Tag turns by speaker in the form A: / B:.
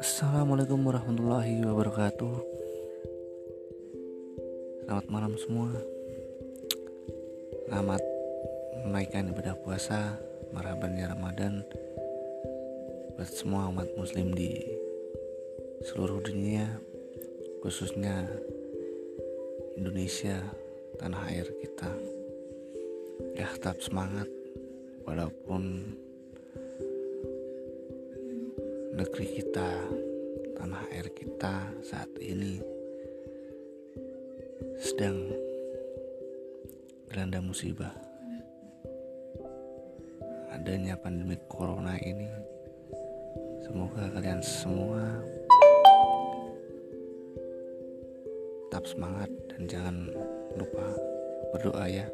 A: Assalamualaikum warahmatullahi wabarakatuh. Selamat malam semua. Selamat menaikkan ibadah puasa Marabannya Ramadan Buat semua umat muslim di seluruh dunia Khususnya Indonesia Tanah air kita. Ya tetap semangat walaupun negeri kita, tanah air kita saat ini sedang dilanda musibah. Adanya pandemi corona ini, semoga kalian semua tetap semangat dan jangan lupa berdoa ya.